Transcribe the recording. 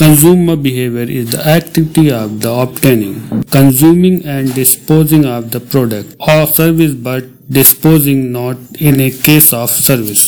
Consumer behavior is the activity of the obtaining, consuming and disposing of the product or service but disposing not in a case of service.